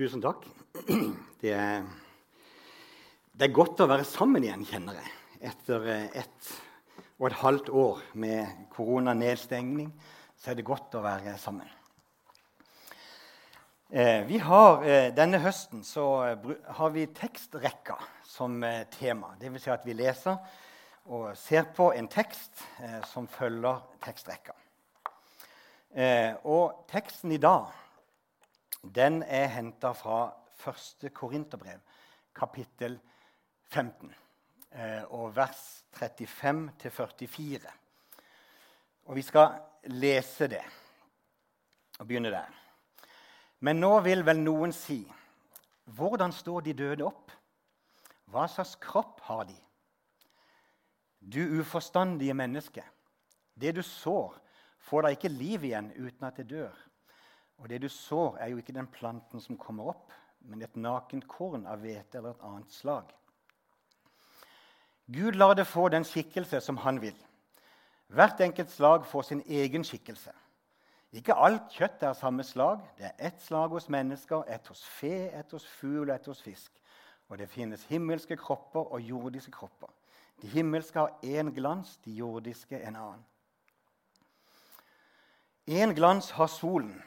Tusen takk. Det er, det er, godt å være sammen igjen, kjenner jeg. Etter ett og et halvt år med koronanedstengning så er det godt å være sammen. Eh, vi har, eh, denne høsten så har vi tekstrekka som eh, tema. Dvs. Si at vi leser og ser på en tekst som følger tekstrekka. Og teksten i dag den er henta fra 1. Korinterbrev, kapittel 15, eh, og vers 35-44. Og vi skal lese det og begynne der. Men nå vil vel noen si hvordan står de døde opp? Hva slags kropp har de? Du uforstandige menneske. Det du sår, får da ikke liv igjen uten at det dør. Og det du sår, er jo ikke den planten som kommer opp, men et nakent korn av hvete eller et annet slag. Gud lar det få den skikkelse som han vil. Hvert enkelt slag får sin egen skikkelse. Ikke alt kjøtt er samme slag. Det er ett slag hos mennesker, ett hos fe, ett hos fugl og ett hos fisk. Og det finnes himmelske kropper og jordiske kropper. De himmelske har én glans, de jordiske en annen. Én glans har solen,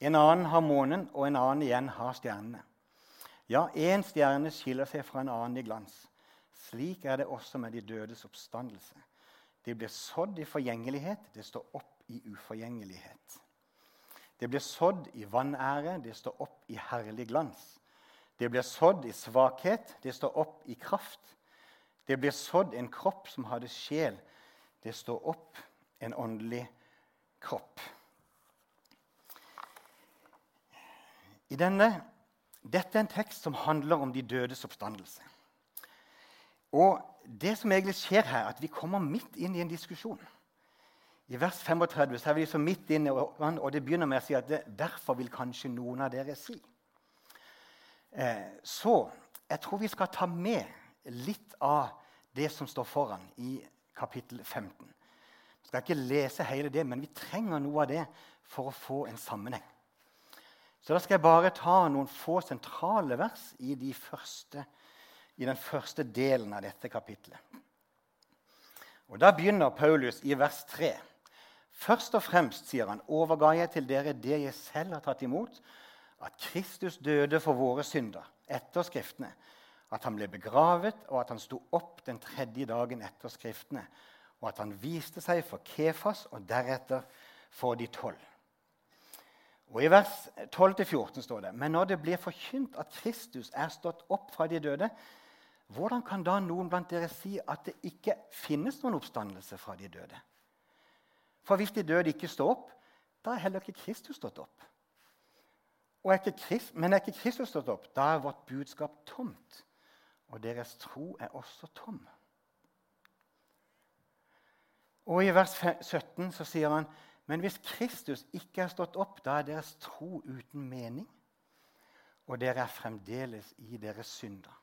en annen har månen, og en annen igjen har stjernene. Ja, én stjerne skiller seg fra en annen i glans. Slik er det også med de dødes oppstandelse. De blir sådd i forgjengelighet, det står opp i uforgjengelighet. Det blir sådd i vanære, det står opp i herlig glans. Det blir sådd i svakhet, det står opp i kraft. Det blir sådd en kropp som hadde sjel, det står opp en åndelig kropp. Denne, dette er en tekst som handler om de dødes oppstandelse. Og det som egentlig skjer her, er at vi kommer midt inn i en diskusjon. I vers 35 så er vi liksom midt inne, og det begynner med å si at det, derfor vil kanskje noen av dere si. Eh, så jeg tror vi skal ta med litt av det som står foran i kapittel 15. Vi skal ikke lese hele det, men vi trenger noe av det for å få en sammenheng. Så da skal jeg bare ta noen få sentrale vers i, de første, i den første delen av dette kapitlet. Og Da begynner Paulus i vers 3. Først og fremst sier han, overga jeg til dere det jeg selv har tatt imot, at Kristus døde for våre synder etter Skriftene, at han ble begravet, og at han sto opp den tredje dagen etter Skriftene, og at han viste seg for Kefas og deretter for de tolv. Og I vers 12-14 står det Men når det blir forkynt at Kristus er stått opp fra de døde, hvordan kan da noen blant dere si at det ikke finnes noen oppstandelse fra de døde? For hvis de døde ikke står opp, da er heller ikke Kristus stått opp. Er Christ, men er ikke Kristus stått opp, da er vårt budskap tomt. Og deres tro er også tom. Og I vers 17 så sier han men hvis Kristus ikke er stått opp, da er deres tro uten mening, og dere er fremdeles i deres synder.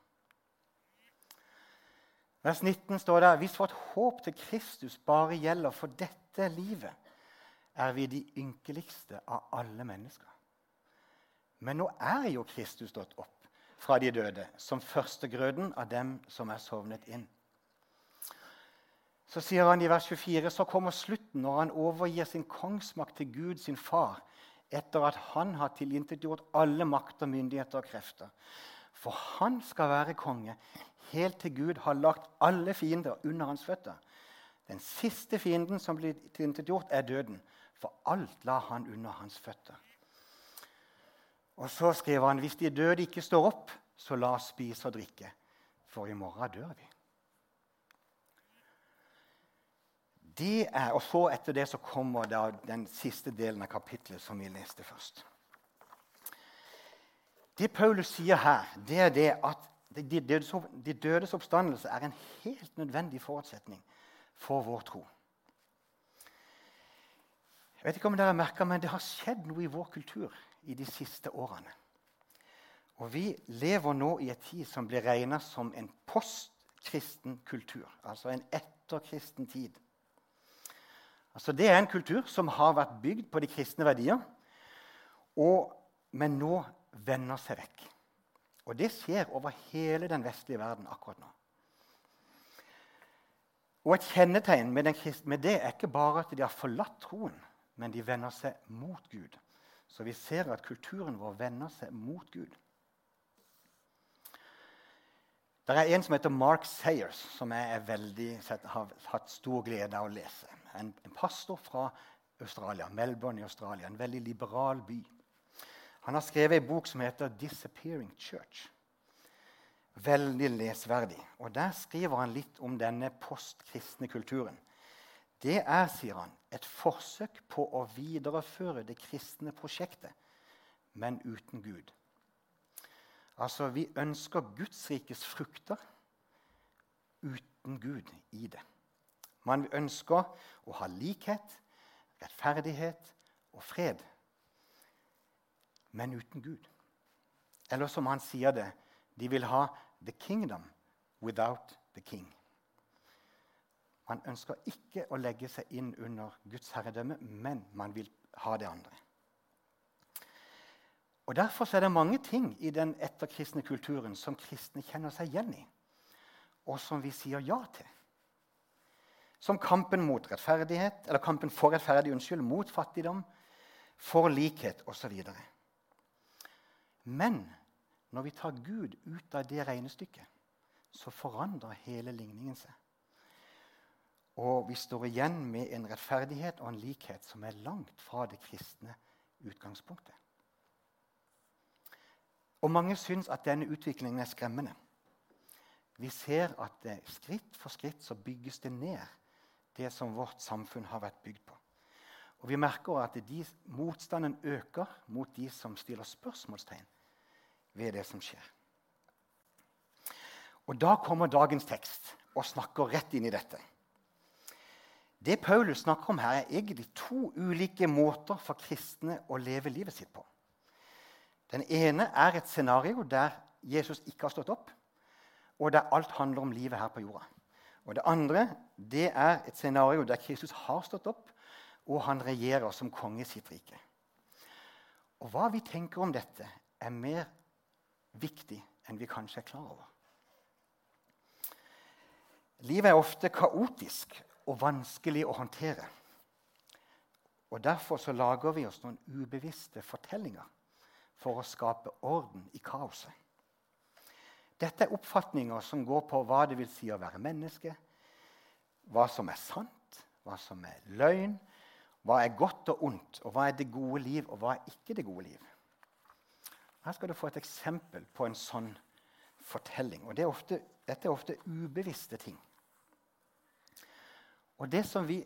Vers 19 står det hvis vårt håp til Kristus bare gjelder for dette livet, er vi de ynkeligste av alle mennesker. Men nå er jo Kristus stått opp fra de døde som førstegrøden av dem som er sovnet inn. Så sier han i vers 24.: Så kommer slutten når han overgir sin kongsmakt til Gud, sin far, etter at han har tilintetgjort alle makter, myndigheter og krefter. For han skal være konge helt til Gud har lagt alle fiender under hans føtter. Den siste fienden som blir tilintetgjort, er døden. For alt la han under hans føtter. Og så skriver han hvis de døde ikke står opp, så la oss spise og drikke, for i morgen dør vi. Det er, og så Etter det så kommer da den siste delen av kapitlet, som vi leste først. Det Paulus sier her, det er det at de dødes, de oppstandelse er en helt nødvendig forutsetning for vår tro. Jeg vet ikke om dere har merket, men Det har skjedd noe i vår kultur i de siste årene. Og Vi lever nå i en tid som blir regna som en postkristen kultur. Altså en etterkristen tid. Altså, det er en kultur som har vært bygd på de kristne verdier. Og, men nå vender seg vekk. Og det skjer over hele den vestlige verden akkurat nå. Og Et kjennetegn med, den, med, det er ikke bare at de har forlatt troen, men de vender seg mot Gud. Så vi ser at kulturen vår vender seg mot Gud. Det er en som heter Mark Sayers, som jeg veldig, har hatt stor glede av å lese. En, en, pastor fra Australia, Melbourne i Australia, en veldig liberal by. Han har skrevet en bok som heter 'Disappearing Church'. Veldig lesverdig. Og Der skriver han litt om denne postkristne kulturen. Det er, sier han, et forsøk på å videreføre det kristne prosjektet, men uten Gud. Altså, vi ønsker Guds rikes frukter uten Gud i det. Man ønsker å ha likhet, rettferdighet og fred, men uten Gud. Eller som han sier det, de vil ha 'the kingdom without the king'. Man ønsker ikke å legge seg inn under Guds herredømme, men man vil ha det andre. Og Derfor er det mange ting i den etterkristne kulturen som kristne kjenner seg igjen i, og som vi sier ja til. Som kampen, mot rettferdighet, eller kampen for rettferdig, unnskyld, mot fattigdom, for likhet osv. Men når vi tar Gud ut av det regnestykket, så forandrer hele ligningen seg. Og vi står igjen med en rettferdighet og en likhet som er langt fra det kristne utgangspunktet. Og mange syns at denne utviklingen er skremmende. Vi ser at skritt for skritt så bygges det ned det som vårt samfunn har vært bygd på. Og Vi merker at de, motstanden øker mot de som stiller spørsmålstegn ved det som skjer. Og Da kommer dagens tekst og snakker rett inn i dette. Det Paulus snakker om her, er egentlig to ulike måter for kristne å leve livet sitt på. Den ene er et scenario der Jesus ikke har stått opp, og der alt handler om livet her på jorda. Og Det andre det er et scenario der Kristus har stått opp, og han regjerer som konge i sitt rike. Og Hva vi tenker om dette, er mer viktig enn vi kanskje er klar over. Livet er ofte kaotisk og vanskelig å håndtere. Og Derfor så lager vi oss noen ubevisste fortellinger for å skape orden i kaoset. Dette er oppfatninger som går på hva det vil si å være menneske, hva som er sant, hva som er løgn, hva er godt og ondt, og hva er det gode liv, og hva er ikke det gode liv. Her skal du få et eksempel på en sånn fortelling. Og det er ofte, Dette er ofte ubevisste ting. Og det som vi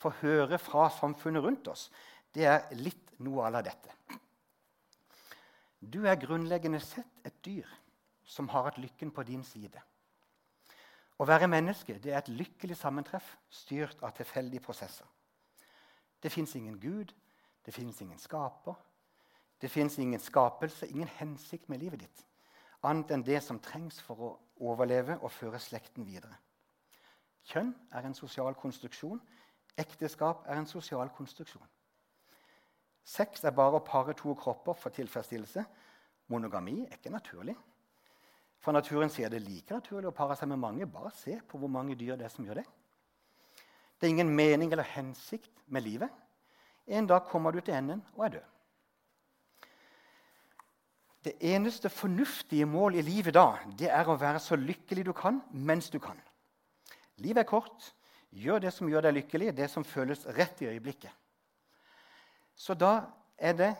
får høre fra samfunnet rundt oss, det er litt noe av dette. Du er grunnleggende sett et dyr som har hatt lykken på din side. Å være menneske det er et lykkelig sammentreff styrt av tilfeldige prosesser. Det fins ingen Gud, det fins ingen skaper, det fins ingen skapelse, ingen hensikt med livet ditt, annet enn det som trengs for å overleve og føre slekten videre. Kjønn er en sosial konstruksjon. Ekteskap er en sosial konstruksjon. Sex er bare å pare to kropper for tilfredsstillelse. Monogami er ikke naturlig. For naturen sier det like naturlig å pare seg med mange. Bare se på hvor mange dyr det er som gjør det. Det er ingen mening eller hensikt med livet. En dag kommer du til enden og er død. Det eneste fornuftige mål i livet da, det er å være så lykkelig du kan mens du kan. Livet er kort. Gjør det som gjør deg lykkelig, det som føles rett i øyeblikket. Så da er det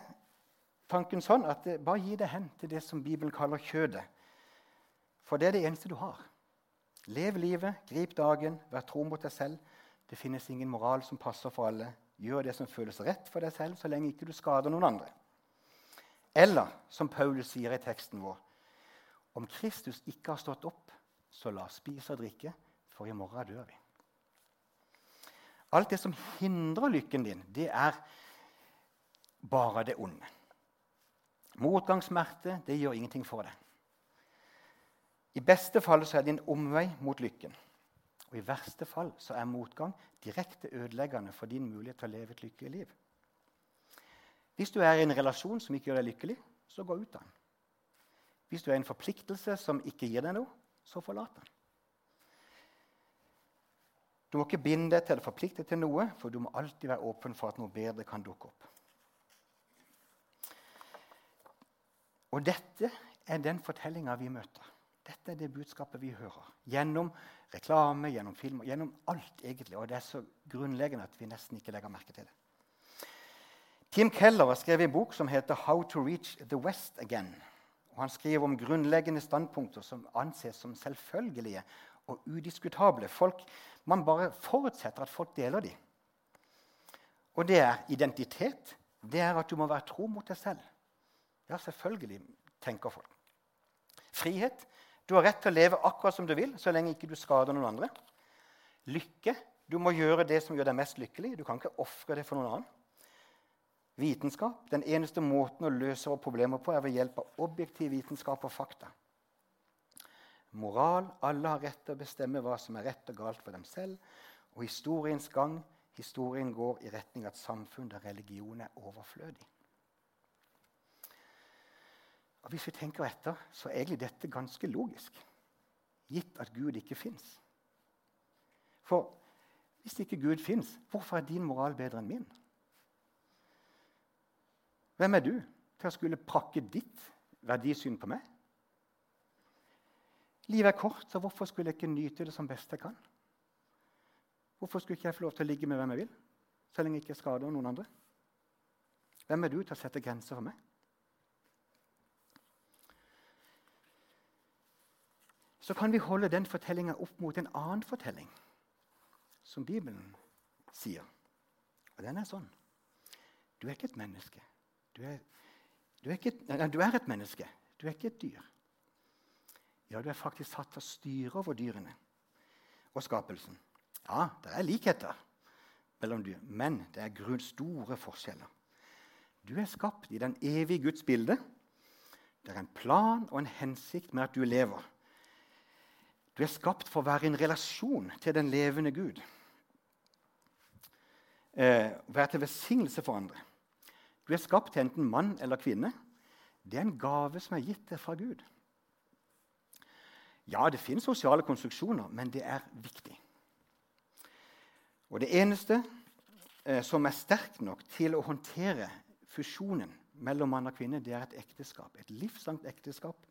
tanken sånn at bare gi deg hen til det som Bibelen kaller kjødet. For det er det eneste du har. Lev livet, grip dagen, vær tro mot deg selv. Det finnes ingen moral som passer for alle. Gjør det som føles rett for deg selv, så lenge ikke du skader noen andre. Eller som Paulus sier i teksten vår Om Kristus ikke har stått opp, så la oss spise og drikke, for i morgen dør vi. Alt det som hindrer lykken din, det er bare det onde. Motgangssmerte det gjør ingenting for deg. I beste fall så er det en omvei mot lykken. Og I verste fall så er motgang direkte ødeleggende for din mulighet til å leve et lykkelig liv. Hvis du er i en relasjon som ikke gjør deg lykkelig, så gå ut av den. Hvis du er i en forpliktelse som ikke gir deg noe, så forlat den. Du må ikke binde deg til eller forplikte deg til noe, for du må alltid være åpen for at noe bedre kan dukke opp. Og dette er den fortellinga vi møter. Dette er det budskapet vi hører. Gjennom reklame, gjennom film, gjennom alt egentlig. Og det er så grunnleggende at vi nesten ikke legger merke til det. Tim Keller har skrevet en bok som heter 'How to Reach the West Again'. Og han skriver om grunnleggende standpunkter som anses som selvfølgelige og udiskutable. Folk, man bare forutsetter at folk deler dem. Og det er identitet. Det er at du må være tro mot deg selv. Ja, selvfølgelig, tenker folk. Frihet. Du har rett til å leve akkurat som du vil, så lenge ikke du skader noen andre. Lykke. Du må gjøre det som gjør deg mest lykkelig. Du kan ikke ofre det for noen annen. Vitenskap. Den eneste måten å løse våre problemer på er ved hjelp av objektiv vitenskap og fakta. Moral. Alle har rett til å bestemme hva som er rett og galt for dem selv. Og historiens gang. Historien går i retning av et samfunn der religion er overflødig. Og Hvis vi tenker etter, så er egentlig dette ganske logisk, gitt at Gud ikke fins. For hvis ikke Gud fins, hvorfor er din moral bedre enn min? Hvem er du til å skulle prakke ditt verdisyn på meg? Livet er kort, så hvorfor skulle jeg ikke nyte det som best jeg kan? Hvorfor skulle ikke jeg få lov til å ligge med hvem jeg vil, så lenge jeg ikke skader noen andre? Hvem er du til å sette grenser for meg? Så kan vi holde den fortellinga opp mot en annen fortelling som Bibelen sier. Og den er sånn. Du er ikke et menneske. Du er, du er, ikke, nei, du er et menneske. Du er ikke et dyr. Ja, du er faktisk satt til å styre over dyrene og skapelsen. Ja, det er likheter mellom dyr, men det er grunn store forskjeller. Du er skapt i den evige Guds bilde. Det er en plan og en hensikt med at du lever. Du er skapt for å være i en relasjon til den levende Gud. Eh, være til velsignelse for andre. Du er skapt til enten mann eller kvinne. Det er en gave som er gitt deg fra Gud. Ja, det finnes sosiale konstruksjoner, men det er viktig. Og det eneste eh, som er sterkt nok til å håndtere fusjonen mellom mann og kvinne, det er et ekteskap. Et livslangt ekteskap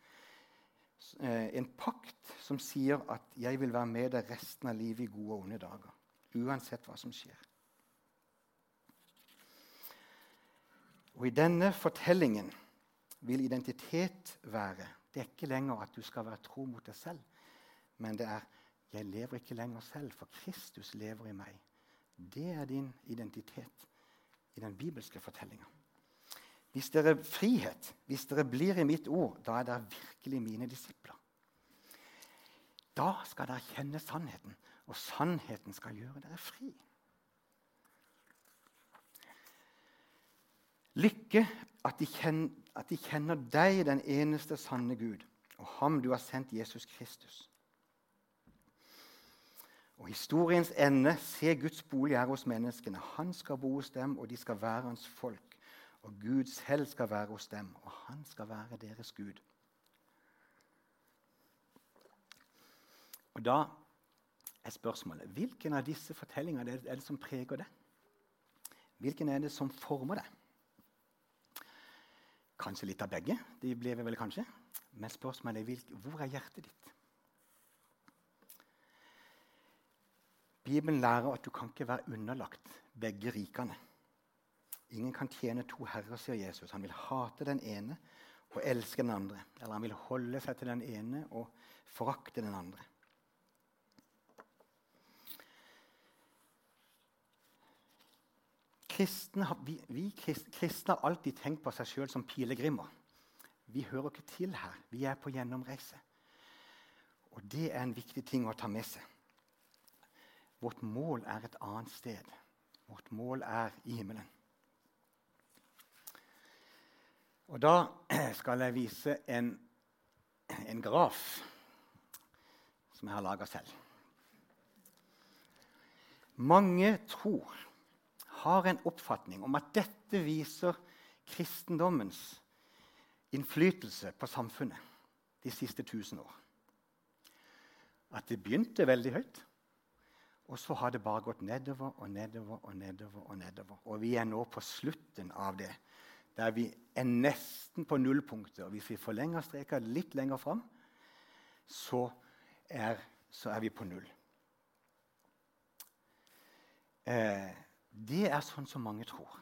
en pakt som sier at 'jeg vil være med deg resten av livet i gode og onde dager'. Uansett hva som skjer. Og I denne fortellingen vil identitet være Det er ikke lenger at du skal være tro mot deg selv, men det er 'jeg lever ikke lenger selv, for Kristus lever i meg'. Det er din identitet i den bibelske fortellinga. Hvis dere er frihet, hvis dere blir i mitt ord, da er dere virkelig mine disipler. Da skal dere kjenne sannheten, og sannheten skal gjøre dere fri. Lykke at de, kjenner, at de kjenner deg, den eneste sanne Gud, og ham du har sendt, Jesus Kristus. Og historiens ende, se Guds bolig er hos menneskene. Han skal bo hos dem, og de skal være hans folk. Og Gud selv skal være hos dem, og han skal være deres Gud. Og Da er spørsmålet hvilken av disse fortellingene er det som preger det? Hvilken er det som former det? Kanskje litt av begge. De ble vi vel kanskje. Men spørsmålet er hvor er hjertet ditt? Bibelen lærer at du kan ikke være underlagt begge rikene. Ingen kan tjene to herrer, sier Jesus. Han vil hate den ene og elske den andre. Eller han vil holde seg til den ene og forakte den andre. Kristne, vi, vi kristne har alltid tenkt på seg sjøl som pilegrimer. Vi hører ikke til her. Vi er på gjennomreise. Og det er en viktig ting å ta med seg. Vårt mål er et annet sted. Vårt mål er i himmelen. Og da skal jeg vise en, en graf som jeg har laga selv. Mange tror, har en oppfatning om at dette viser kristendommens innflytelse på samfunnet de siste 1000 år. At det begynte veldig høyt, og så har det bare gått nedover og nedover og nedover. Og nedover. Og vi er nå på slutten av det, der vi er nesten på nullpunktet. Og hvis vi forlenger streka litt lenger fram, så er, så er vi på null. Eh, det er sånn som mange tror.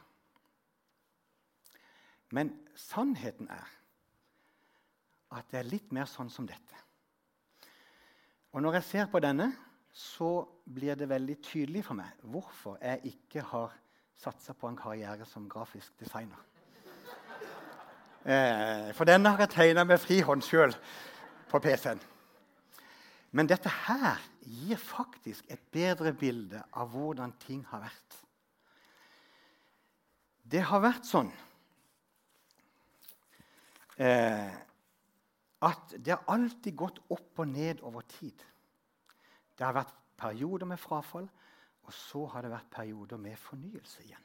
Men sannheten er at det er litt mer sånn som dette. Og når jeg ser på denne, så blir det veldig tydelig for meg hvorfor jeg ikke har satsa på en karriere som grafisk designer. Eh, for denne har jeg tegna med frihånd sjøl på PC-en. Men dette her gir faktisk et bedre bilde av hvordan ting har vært. Det har vært sånn eh, at det har alltid gått opp og ned over tid. Det har vært perioder med frafall, og så har det vært perioder med fornyelse igjen.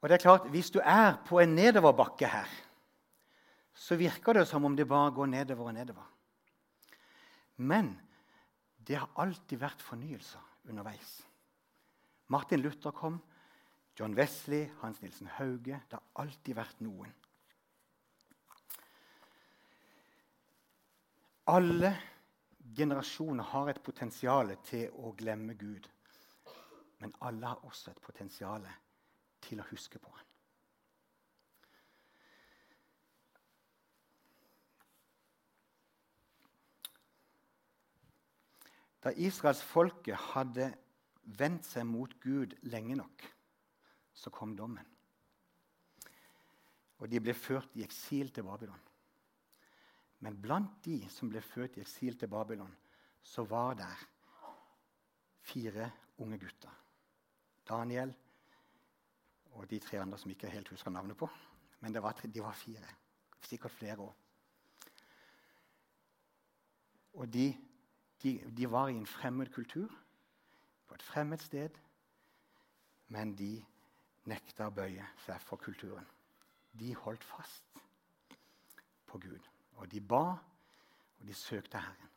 Og det er klart, Hvis du er på en nedoverbakke her, så virker det som om det bare går nedover og nedover. Men det har alltid vært fornyelser underveis. Martin Luther kom, John Wesley, Hans Nilsen Hauge Det har alltid vært noen. Alle generasjoner har et potensial til å glemme Gud. Men alle har også et potensial til å huske på ham. Da israelsfolket hadde vendt seg mot Gud lenge nok, så kom dommen. Og de ble ført i eksil til Babylon. Men blant de som ble ført i eksil til Babylon, så var der fire unge gutter. Daniel og de tre andre som ikke helt husker navnet på. Men var, de var fire. Sikkert flere òg. Og de de, de, var i en fremmed kultur, på et fremmed sted, men de nekta å bøye seg for kulturen. De holdt fast på Gud. Og de ba, og de søkte Herren.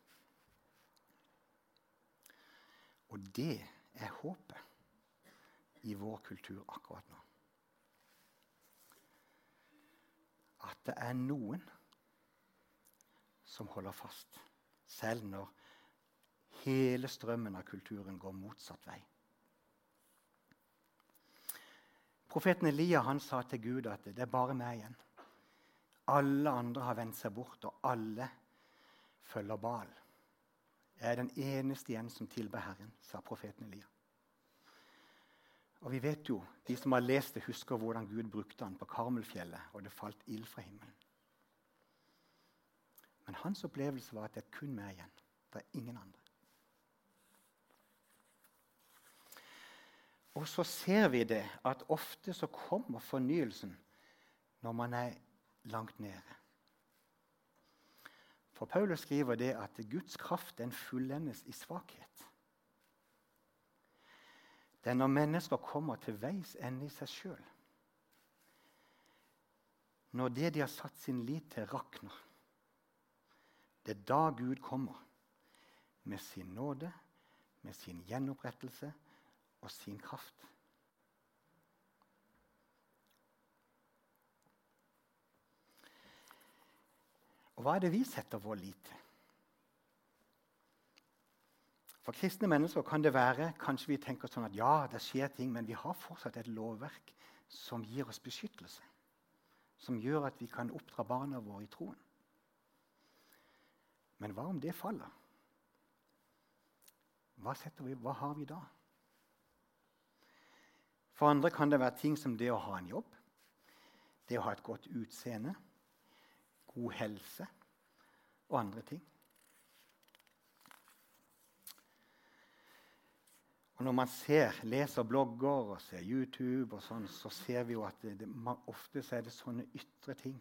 Og det er håpet i vår kultur akkurat nå. At det er noen som holder fast, selv når hele strømmen av kulturen går motsatt vei. Profeten Elia sa til Gud at det er bare meg igjen. Alle andre har vendt seg bort, og alle følger Bal. Jeg er den eneste igjen som tilber Herren, sa profeten Elia. Og vi vet jo, De som har lest det, husker hvordan Gud brukte han på Karmelfjellet, og det falt ild fra himmelen. Men hans opplevelse var at det er kun meg igjen. Det er ingen andre. Og så ser vi det at ofte så kommer fornyelsen når man er langt nede. For Paulus skriver det at Guds kraft den fullendes i svakhet. Det er når mennesker kommer til veis ende i seg sjøl. Når det de har satt sin lit til, rakner. Det er da Gud kommer med sin nåde, med sin gjenopprettelse og sin kraft. Og hva er det vi setter vår lit til? For kristne mennesker kan det være kanskje vi tenker sånn at ja, det skjer ting, men vi har fortsatt et lovverk som gir oss beskyttelse. Som gjør at vi kan oppdra barna våre i troen. Men hva om det faller? Hva, vi, hva har vi da? For andre kan det være ting som det å ha en jobb, det å ha et godt utseende, god helse og andre ting. Og Når man ser, leser blogger og ser YouTube, og sånn, så ser vi jo at det, det, ofte er det sånne ytre ting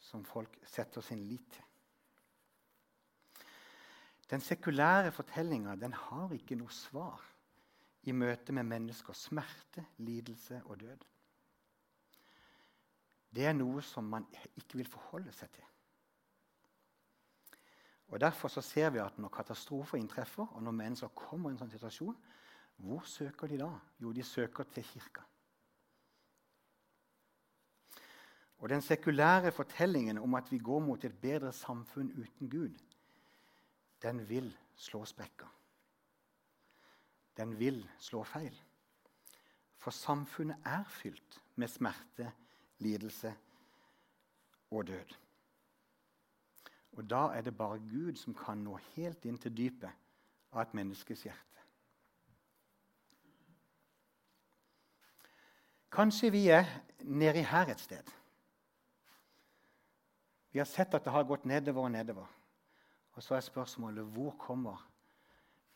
som folk setter sin lit til. Den sekulære fortellinga har ikke noe svar i møte med menneskers smerte, lidelse og død. det er noe som man ikke vil forholde seg til. Og Derfor så ser vi at når katastrofer inntreffer, og når mennesker kommer i en sånn situasjon, hvor søker de da? Jo, de søker til kirka. Og Den sekulære fortellingen om at vi går mot et bedre samfunn uten Gud, den vil slå sprekker. Den vil slå feil. For samfunnet er fylt med smerte, lidelse og død. Og da er det bare Gud som kan nå helt inn til dypet av et menneskes hjerte. Kanskje vi er nedi her et sted. Vi har sett at det har gått nedover og nedover. Og så er spørsmålet hvor kommer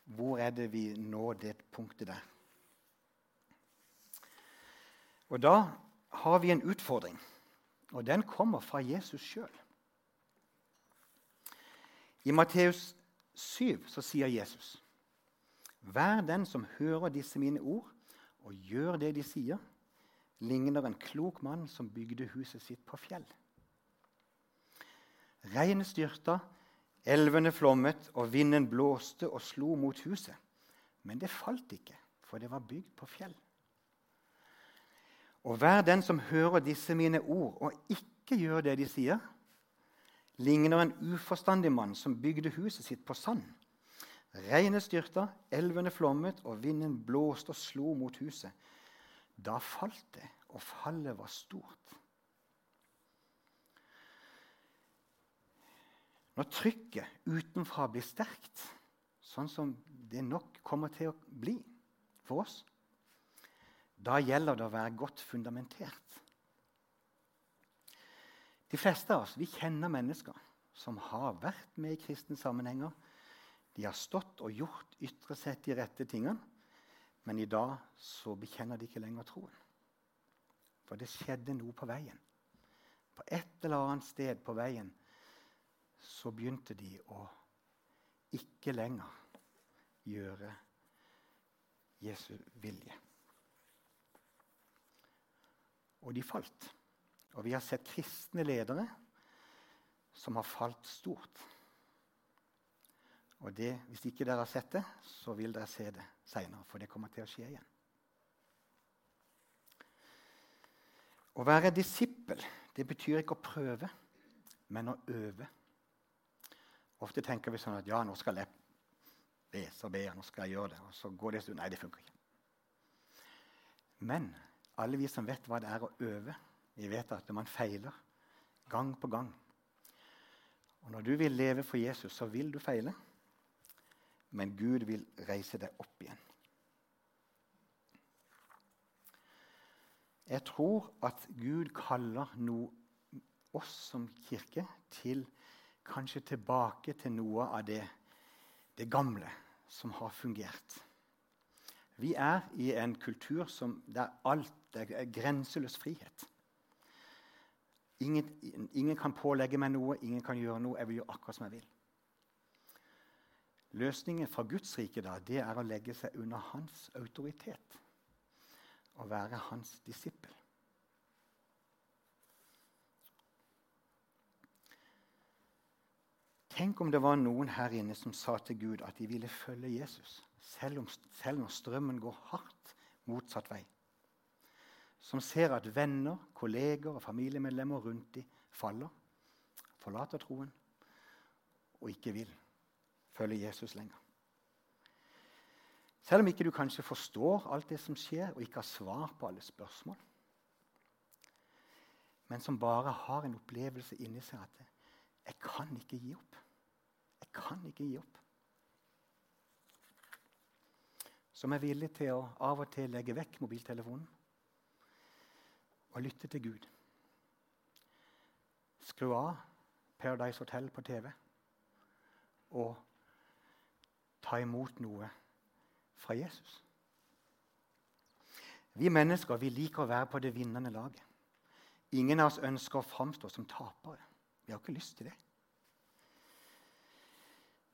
Hvor er det vi når det punktet der? Og da har vi en utfordring, og den kommer fra Jesus sjøl. I Matteus 7 så sier Jesus.: Vær den som hører disse mine ord og gjør det de sier, ligner en klok mann som bygde huset sitt på fjell. Regnet styrta, elvene flommet, og vinden blåste og slo mot huset. Men det falt ikke, for det var bygd på fjell. Og hver den som hører disse mine ord og ikke gjør det de sier, ligner en uforstandig mann som bygde huset sitt på sand. Regnet styrta, elvene flommet, og vinden blåste og slo mot huset. Da falt det, og fallet var stort. Når trykket utenfra blir sterkt, sånn som det nok kommer til å bli for oss, da gjelder det å være godt fundamentert. De fleste av oss vi kjenner mennesker som har vært med i kristne sammenhenger. De har stått og gjort ytre sett de rette tingene, men i dag så bekjenner de ikke lenger troen. For det skjedde noe på veien. På et eller annet sted på veien så begynte de å ikke lenger gjøre Jesu vilje. Og de falt. Og vi har sett kristne ledere som har falt stort. Og det, Hvis ikke dere har sett det, så vil dere se det seinere, for det kommer til å skje igjen. Å være disippel det betyr ikke å prøve, men å øve. Ofte tenker vi sånn at ja, nå skal jeg lese og be, nå skal jeg gjøre det. Og så går det en stund. Nei, det funker ikke. Men alle vi som vet hva det er å øve, vi vet at man feiler gang på gang. Og Når du vil leve for Jesus, så vil du feile. Men Gud vil reise deg opp igjen. Jeg tror at Gud kaller noe, oss som kirke til kanskje tilbake til noe av det, det gamle som har fungert. Vi er i en kultur som, der alt er grenseløs frihet. Ingen, ingen, kan pålegge meg noe, ingen kan gjøre noe. Jeg vil gjøre akkurat som jeg vil. Løsningen fra Guds rike da, det er å legge seg under hans autoritet og være hans disippel. Tenk om det var noen her inne som sa til Gud at de ville følge Jesus, selv, om, selv når strømmen går hardt motsatt vei som ser at venner, kolleger og familiemedlemmer rundt dem faller, forlater troen og ikke vil følge Jesus lenger. Selv om ikke du kanskje forstår alt det som skjer, og ikke har svar på alle spørsmål, men som bare har en opplevelse inni seg at 'jeg kan ikke gi opp'. Jeg kan ikke gi opp. Som er villig til å av og til legge vekk mobiltelefonen og lytte til Gud. Skru av Paradise Hotel på TV og ta imot noe fra Jesus. Vi mennesker vi liker å være på det vinnende laget. Ingen av oss ønsker å framstå som tapere. Vi har ikke lyst til det.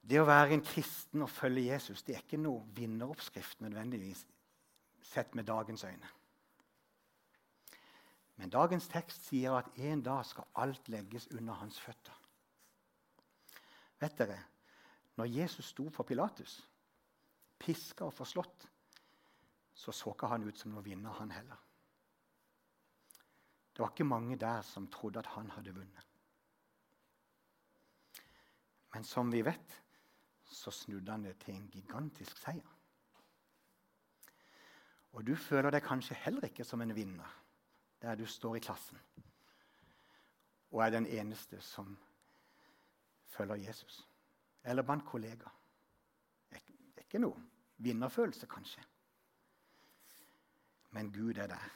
Det å være en kristen og følge Jesus det er ikke noe vinneroppskrift nødvendigvis sett med dagens øyne. Men dagens tekst sier at en dag skal alt legges under hans føtter. Vet dere, når Jesus sto for Pilatus, piska og forslått, så så ikke han ut som noen vinner, han heller. Det var ikke mange der som trodde at han hadde vunnet. Men som vi vet, så snudde han det til en gigantisk seier. Og du føler deg kanskje heller ikke som en vinner der du står i klassen og er den eneste som følger Jesus. Eller blant kollegaer. Det er ikke noe vinnerfølelse, kanskje. Men Gud er der.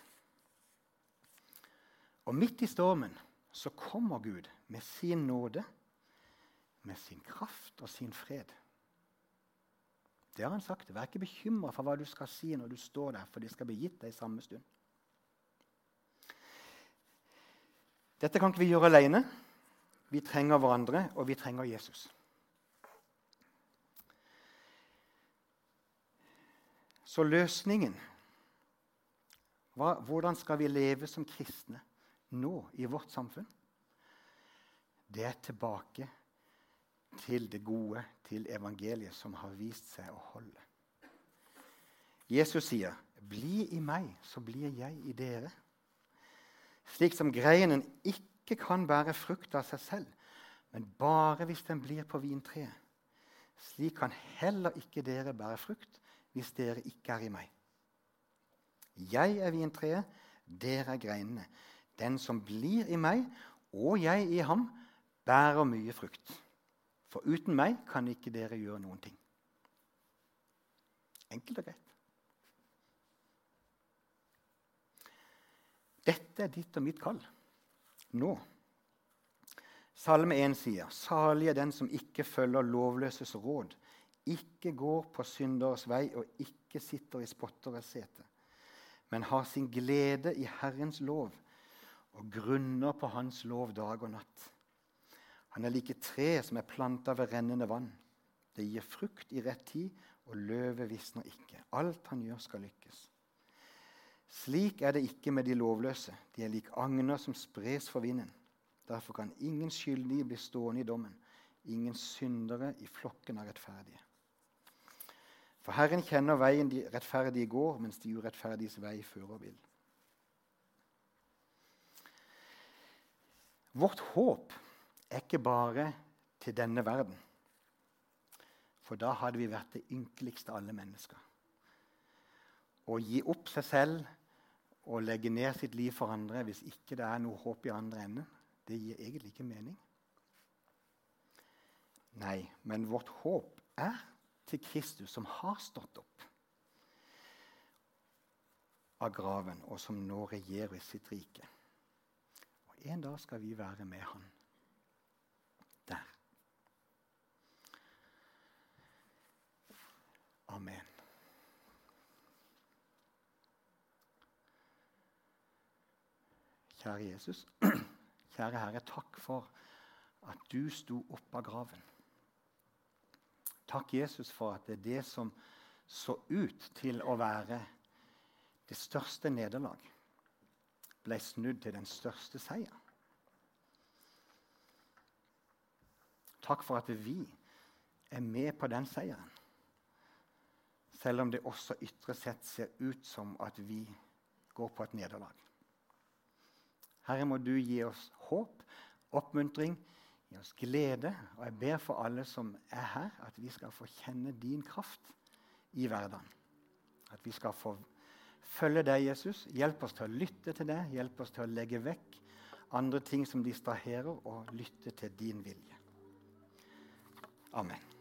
Og midt i stormen så kommer Gud med sin nåde, med sin kraft og sin fred. Det har han sagt. Vær ikke bekymra for hva du skal si når du står der, for det skal bli gitt deg i samme stund. Dette kan ikke vi gjøre alene. Vi trenger hverandre, og vi trenger Jesus. Så løsningen hva, Hvordan skal vi leve som kristne nå i vårt samfunn? Det er tilbake til det gode, til evangeliet, som har vist seg å holde. Jesus sier, 'Bli i meg, så blir jeg i dere.' Slik som greinen ikke kan bære frukt av seg selv, men bare hvis den blir på vintreet. Slik kan heller ikke dere bære frukt hvis dere ikke er i meg. Jeg er vintreet, dere er greinene. Den som blir i meg, og jeg i ham, bærer mye frukt. For uten meg kan ikke dere gjøre noen ting. Enkelt og greit. Dette er ditt og mitt kall nå. Salme 1 sier, 'Salig er den som ikke følger lovløses råd', 'ikke går på synderes vei og ikke sitter i spotteres sete', men har sin glede i Herrens lov og grunner på Hans lov dag og natt. Han er like tre som er planta ved rennende vann. Det gir frukt i rett tid, og løvet visner ikke. Alt han gjør, skal lykkes. Slik er det ikke med de lovløse. De er lik agner som spres for vinden. Derfor kan ingen skyldige bli stående i dommen. Ingen syndere i flokken av rettferdige. For Herren kjenner veien de rettferdige går, mens de urettferdiges vei fører vil. Vårt håp er ikke bare til denne verden. For da hadde vi vært det ynkeligste av alle mennesker. Å gi opp seg selv og legge ned sitt liv for andre hvis ikke det er noe håp i andre enden, det gir egentlig ikke mening. Nei, men vårt håp er til Kristus, som har stått opp av graven, og som nå regjerer i sitt rike. Og En dag skal vi være med Han. der. Amen. Kjære Jesus, kjære Herre, takk for at du sto opp av graven. Takk, Jesus, for at det er det som så ut til å være det største nederlag, ble snudd til den største seier. Takk for at vi er med på den seieren selv om det også ytre sett ser ut som at vi går på et nederlag. Herre, må du gi oss håp, oppmuntring, gi oss glede. Og jeg ber for alle som er her, at vi skal få kjenne din kraft i hverdagen. At vi skal få følge deg, Jesus. Hjelp oss til å lytte til deg. Hjelp oss til å legge vekk andre ting som distraherer, og lytte til din vilje. Amen.